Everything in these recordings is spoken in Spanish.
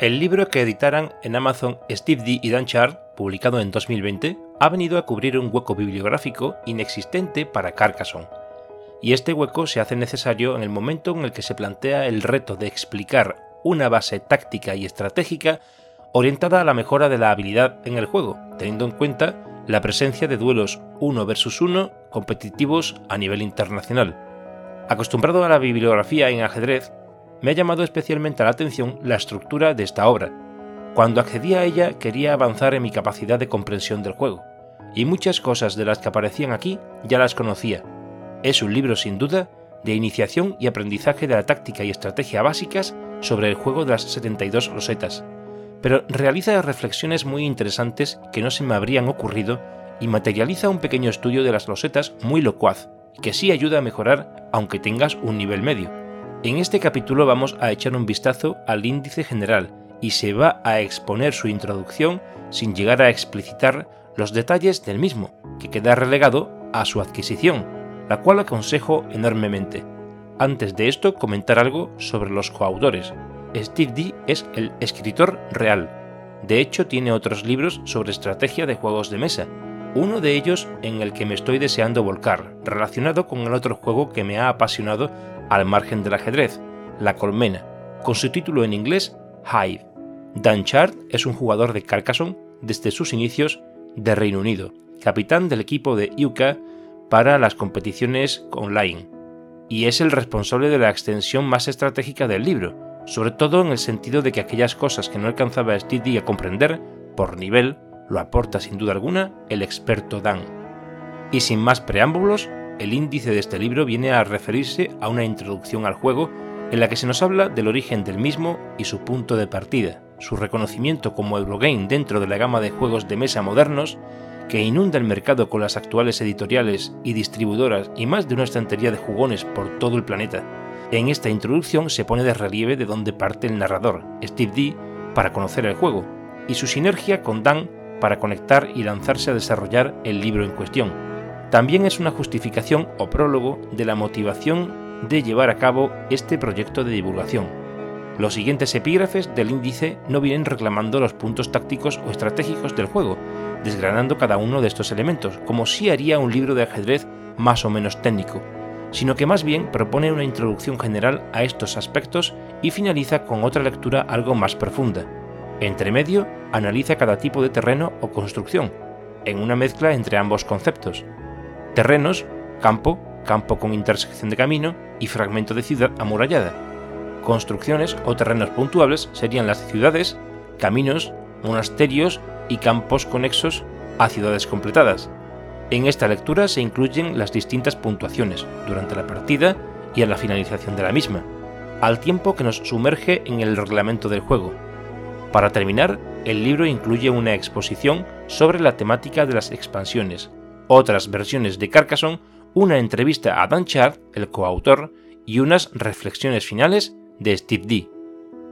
El libro que editaran en Amazon Steve D. y Dan Chard, publicado en 2020, ha venido a cubrir un hueco bibliográfico inexistente para Carcassonne. Y este hueco se hace necesario en el momento en el que se plantea el reto de explicar una base táctica y estratégica orientada a la mejora de la habilidad en el juego, teniendo en cuenta la presencia de duelos uno versus uno competitivos a nivel internacional. Acostumbrado a la bibliografía en ajedrez, me ha llamado especialmente la atención la estructura de esta obra. Cuando accedí a ella quería avanzar en mi capacidad de comprensión del juego, y muchas cosas de las que aparecían aquí ya las conocía. Es un libro sin duda de iniciación y aprendizaje de la táctica y estrategia básicas sobre el juego de las 72 rosetas, pero realiza reflexiones muy interesantes que no se me habrían ocurrido y materializa un pequeño estudio de las rosetas muy locuaz, que sí ayuda a mejorar aunque tengas un nivel medio. En este capítulo vamos a echar un vistazo al índice general y se va a exponer su introducción sin llegar a explicitar los detalles del mismo, que queda relegado a su adquisición, la cual aconsejo enormemente. Antes de esto, comentar algo sobre los coautores. Steve D es el escritor real. De hecho, tiene otros libros sobre estrategia de juegos de mesa, uno de ellos en el que me estoy deseando volcar, relacionado con el otro juego que me ha apasionado al margen del ajedrez, La Colmena, con su título en inglés Hive. Dan Chart es un jugador de Carcassonne desde sus inicios de Reino Unido, capitán del equipo de UK para las competiciones online, y es el responsable de la extensión más estratégica del libro, sobre todo en el sentido de que aquellas cosas que no alcanzaba Stevie a comprender, por nivel, lo aporta sin duda alguna el experto Dan. Y sin más preámbulos, el índice de este libro viene a referirse a una introducción al juego en la que se nos habla del origen del mismo y su punto de partida, su reconocimiento como Eurogame dentro de la gama de juegos de mesa modernos que inunda el mercado con las actuales editoriales y distribuidoras y más de una estantería de jugones por todo el planeta. En esta introducción se pone de relieve de dónde parte el narrador, Steve D, para conocer el juego, y su sinergia con Dan para conectar y lanzarse a desarrollar el libro en cuestión, también es una justificación o prólogo de la motivación de llevar a cabo este proyecto de divulgación. Los siguientes epígrafes del índice no vienen reclamando los puntos tácticos o estratégicos del juego, desgranando cada uno de estos elementos, como si haría un libro de ajedrez más o menos técnico, sino que más bien propone una introducción general a estos aspectos y finaliza con otra lectura algo más profunda. Entre medio, analiza cada tipo de terreno o construcción, en una mezcla entre ambos conceptos, Terrenos, campo, campo con intersección de camino y fragmento de ciudad amurallada. Construcciones o terrenos puntuables serían las ciudades, caminos, monasterios y campos conexos a ciudades completadas. En esta lectura se incluyen las distintas puntuaciones durante la partida y a la finalización de la misma, al tiempo que nos sumerge en el reglamento del juego. Para terminar, el libro incluye una exposición sobre la temática de las expansiones, otras versiones de Carcassonne, una entrevista a Dan Chard, el coautor, y unas reflexiones finales de Steve D.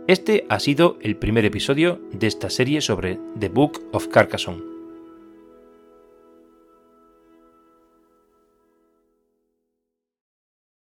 Este ha sido el primer episodio de esta serie sobre The Book of Carcassonne.